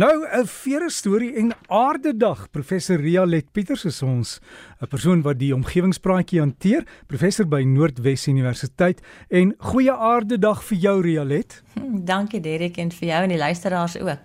Nou 'n vere storie en aardedag. Professor Rialet Pieters is ons 'n persoon wat die omgewingspraatjie hanteer, professor by Noordwes Universiteit en goeie aardedag vir jou Rialet. Hm, dankie Derek en vir jou en die luisteraars ook.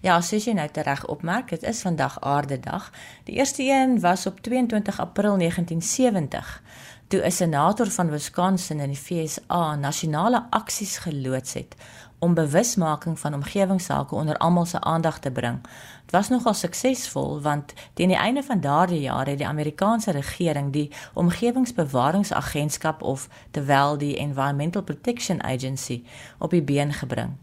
Ja, soos jy nou tereg opmerk, dit is vandag aardedag. Die eerste een was op 22 April 1970 toe 'n senator van Wisconsin in die FSA nasionale aksies geloods het om bewusmaking van omgewingsake onder almal se aandag te bring. Dit was nogal suksesvol want teen die einde van daardie jaar het die Amerikaanse regering die Omgewingsbewaringsagentskap of terwyl die Environmental Protection Agency op die been gebring.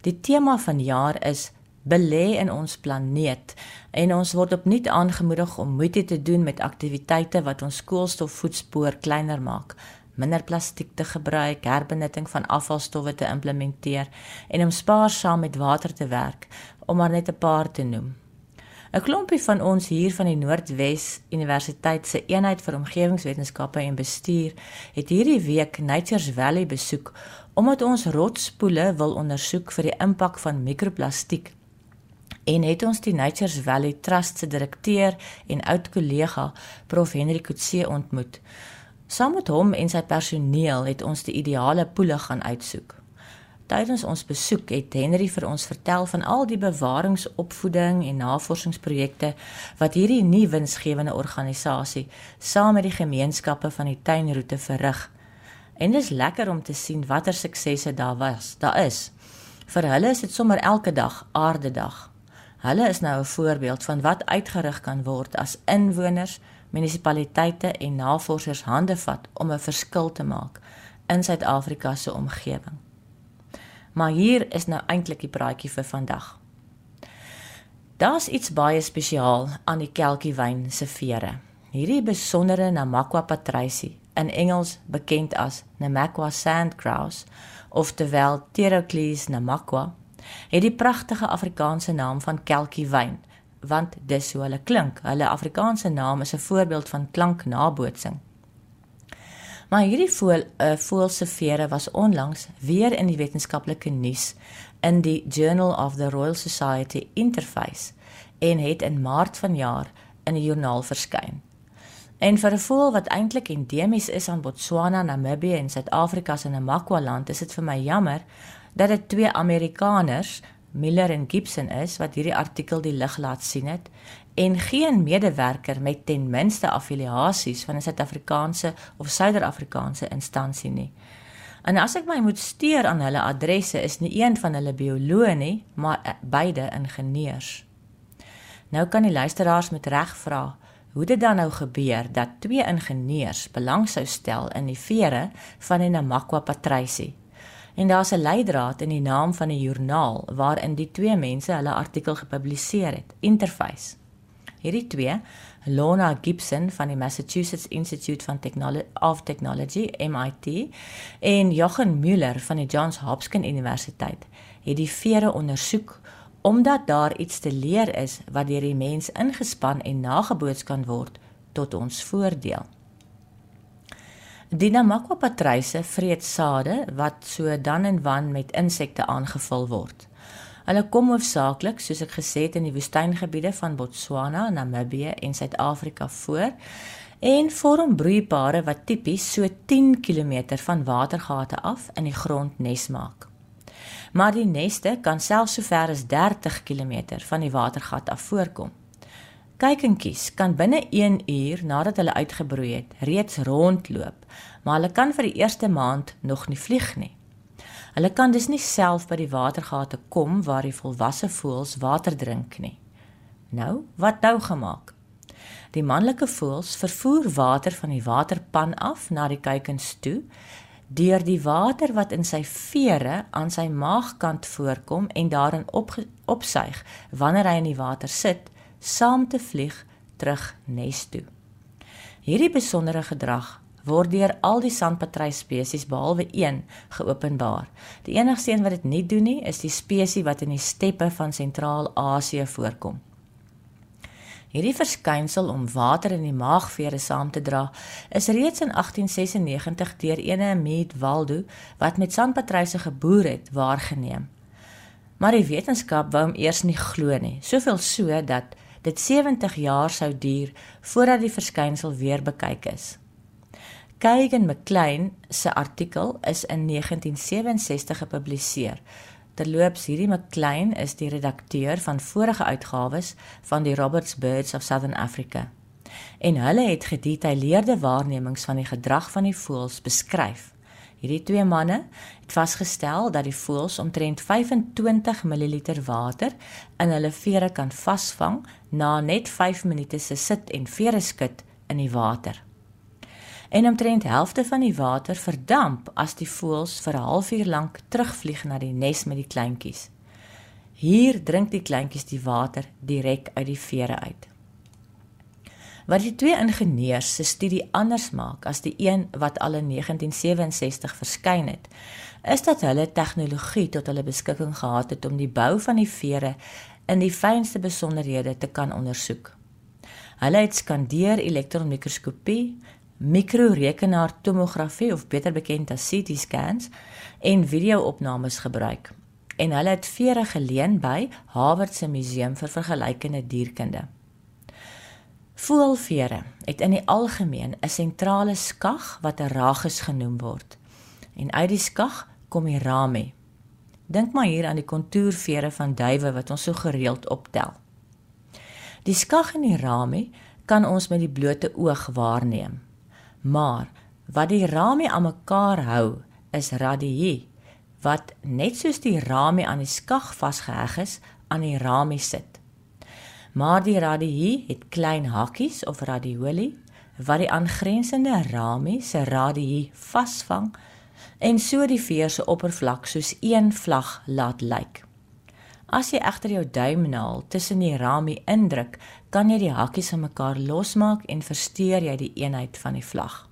Die tema van jaar is belê in ons planeet en ons word opnuut aangemoedig om moeite te doen met aktiwiteite wat ons koolstofvoetspoor kleiner maak minder plastiek te gebruik, herbenutting van afvalstowwe te implementeer en om spaarsaam met water te werk, om maar net 'n paar te noem. 'n Klompie van ons hier van die Noordwes Universiteit se eenheid vir omgewingswetenskappe en bestuur het hierdie week Nature's Valley besoek omdat ons rotsspoele wil ondersoek vir die impak van mikroplastiek en het ons die Nature's Valley Trust se direkteur en oud kollega Prof Henry Kutse ontmoet. Saam met hom en sy personeel het ons die ideale poele gaan uitsoek. Tydens ons besoek het Henry vir ons vertel van al die bewaringsopvoeding en navorsingsprojekte wat hierdie nuwe winsgewende organisasie saam met die gemeenskappe van die tuinroete verrig. En dit is lekker om te sien watter suksesse daar was. Daar is. Vir hulle is dit sommer elke dag aardedag. Hulle is nou 'n voorbeeld van wat uitgerig kan word as inwoners, munisipaliteite en navorsers hande vat om 'n verskil te maak in Suid-Afrika se omgewing. Maar hier is nou eintlik die praatjie vir vandag. Daar's iets baie spesiaal aan die kelkiewyn se vere. Hierdie besondere Namakwa patricie, in Engels bekend as Namakwa sandgrouse of terwyl Pterocles namakwa het die pragtige Afrikaanse naam van kelkiewyn want dis hoe hulle klink. Hulle Afrikaanse naam is 'n voorbeeld van klanknabootsing. Maar hierdie voël uh, voël se vere was onlangs weer in die wetenskaplike nuus in die Journal of the Royal Society Interface en het in Maart vanjaar in 'n joernaal verskyn. En vir 'n voël wat eintlik endemies is aan Botswana, Namibië en Suid-Afrika se Namakwa land, is dit vir my jammer dat dit twee Amerikaners Miller en Gibson is wat hierdie artikel die lig laat sien het en geen medewerker met ten minste affiliasies van 'n Suid-Afrikaanse of Suider-Afrikaanse instansie nie. En as ek my moet steur aan hulle adresse is nie een van hulle bioloë nie, maar eh, beide ingenieurs. Nou kan die luisteraars met reg vra, hoe dit dan nou gebeur dat twee ingenieurs belang sou stel in die vere van 'n Namakwa patrisie en daar's 'n leidraad in die naam van 'n joernaal waarin die twee mense hulle artikel gepubliseer het, Interface. Hierdie twee, Lona Gibson van die Massachusetts Institute of Technology of Technology, MIT, en Jochen Müller van die Johns Hopkins Universiteit, het die vere ondersoek omdat daar iets te leer is wat deur die mens ingespan en nageboots kan word tot ons voordeel. Die Namakwa patryse vreet sade wat so dan en wan met insekte aangevul word. Hulle kom hoofsaaklik, soos ek gesê het, in die woestyngebiede van Botswana, Namibië en Suid-Afrika voor en vorm broeipare wat tipies so 10 km van watergate af in die grond nes maak. Maar die neste kan selfs so ver as 30 km van die watergat af voorkom. Kuikentjies kan binne 1 uur nadat hulle uitgebroei het, reeds rondloop, maar hulle kan vir die eerste maand nog nie vlieg nie. Hulle kan dus nie self by die watergate kom waar die volwasse voëls water drink nie. Nou, wat nou gemaak? Die manlike voëls vervoer water van die waterpan af na die kuikens toe deur die water wat in sy vere aan sy maagkant voorkom en daarin op opsuig wanneer hy in die water sit saam te vlieg terug nes toe. Hierdie besondere gedrag word deur al die sandpatry spesies behalwe een geopenbaar. Die enigste een wat dit nie doen nie, is die spesies wat in die steppe van Sentraal-Asië voorkom. Hierdie verskynsel om water in die maagvere saam te dra, is reeds in 1896 deur ene Mead Waldo wat met sandpatryse geboer het, waargeneem. Maar die wetenskap wou hom eers nie glo nie. Soveel so dat dit 70 jaar sou duur voordat die verskynsel weer bekyk is. Kagan McLean se artikel is in 1967 gepubliseer. Terloops, hierdie McLean is die redakteur van vorige uitgawes van die Roberts Birds of Southern Africa. En hulle het gedetailleerde waarnemings van die gedrag van die voëls beskryf. Hierdie twee manne het vasgestel dat die voëls omtrent 25 ml water in hulle vere kan vasvang na net 5 minute se sit en vere skud in die water. En omtrent helfte van die water verdamp as die voëls vir 'n halfuur lank terugvlieg na die nes met die kleintjies. Hier drink die kleintjies die water direk uit die vere uit. Wat die twee ingenieurs se studie anders maak as die een wat al in 1967 verskyn het, is dat hulle tegnologie tot hulle beskikking gehad het om die bou van die vere in die fynste besonderhede te kan ondersoek. Hulle het skandeer elektronmikroskopie, mikrorekenaar tomografie of beter bekend as CT scans en video-opnames gebruik. En hulle het vere geleen by Harvard se museum vir vergelykende dierkunde. Voelvere het in die algemeen 'n sentrale skag wat 'n ragus genoem word. En uit die skag kom die rami. Dink maar hier aan die kontourvere van duwe wat ons so gereeld optel. Die skag en die rami kan ons met die blote oog waarneem. Maar wat die rami aan mekaar hou, is radie wat net soos die rami aan die skag vasgeheg is, aan die rami sit. Maar die radii het klein hakkies of radioli wat die aangrensende rami se radii vasvang en so die veer se oppervlak soos een vlag laat lyk. As jy egter jou duimnaal tussen die rami indruk, kan jy die hakkies van mekaar losmaak en versteur jy die eenheid van die vlag.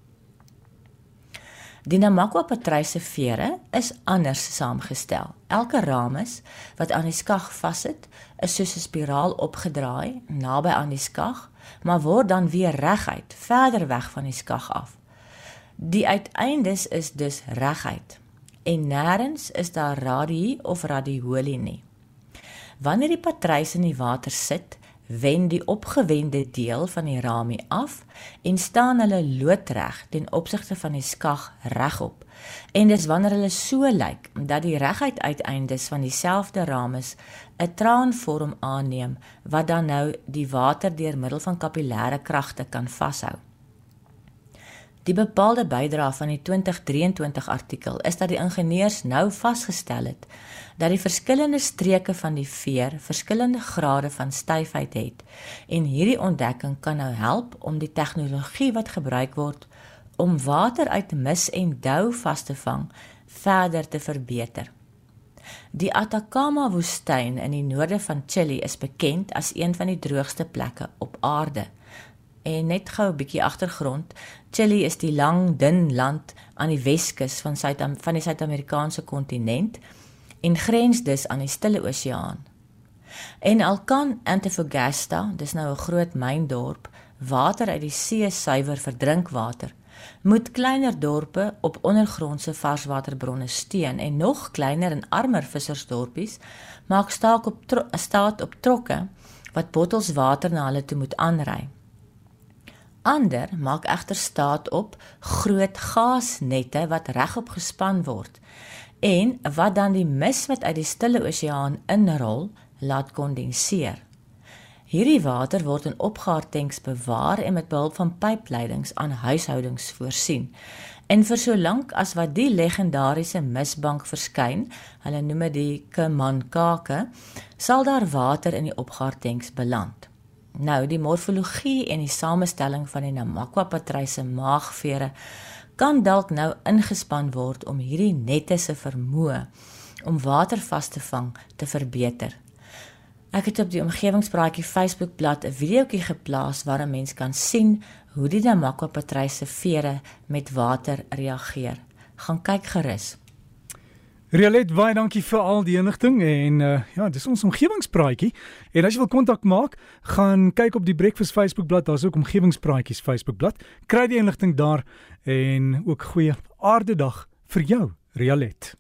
Die Namakwa patryse vere is anders saamgestel. Elke rames wat aan die skag vassit, is soos 'n spiraal opgedraai naby aan die skag, maar word dan weer reguit verder weg van die skag af. Die uiteindes is dus reguit en nêrens is daar radii of radioli nie. Wanneer die patrys in die water sit, wend die opgewende deel van die ramie af en staan hulle loodreg ten opsigte van die skag regop. En dis wanneer hulle so lyk dat die reguit uiteindes van dieselfde rames 'n traanvorm aanneem wat dan nou die water deur middel van kapillêre kragte kan vashou. Die bepaalde bydrae van die 2023 artikel is dat die ingenieurs nou vasgestel het dat die verskillende streke van die veer verskillende grade van styfheid het en hierdie ontdekking kan nou help om die tegnologie wat gebruik word om water uit mis en dou vas te vang verder te verbeter. Die Atacama woestyn in die noorde van Chili is bekend as een van die droogste plekke op aarde. En net gou 'n bietjie agtergrond, Chili is die lang, dun land aan die Weskus van Suid van die Suid-Amerikaanse kontinent en grens dus aan die Stille Oseaan. En al kan Antofagasta, dis nou 'n groot myndorp, water uit die see suiwer vir drinkwater, moet kleiner dorpe op ondergrondse varswaterbronne steun en nog kleiner en armer vissersdorpies maak staak op staat op trokke wat bottels water na hulle toe moet aanry. Ander maak egter staat op groot gaasnette wat regop gespan word en wat dan die mis wat uit die Stille Oseaan inrol laat kondenseer. Hierdie water word in opgaartanks bewaar en met behulp van pypleidings aan huishoudings voorsien. En vir so lank as wat die legendariese misbank verskyn, hulle noem dit die Kemankake, sal daar water in die opgaartanks beland. Nou, die morfologie en die samestelling van die Namakwa patryse maagvere kan dalk nou ingespan word om hierdie nette se vermoë om water vas te vang te verbeter. Ek het op die omgewingspraatjie Facebookblad 'n videoetjie geplaas waar 'n mens kan sien hoe die Namakwa patryse vere met water reageer. Gaan kyk gerus. Rialet, baie dankie vir al die inligting en uh, ja, dis ons omgewingspraatjie. En as jy wil kontak maak, gaan kyk op die Breakfast Facebookblad, daar's ook omgewingspraatjies Facebookblad. Kry die inligting daar en ook goeie aardedag vir jou, Rialet.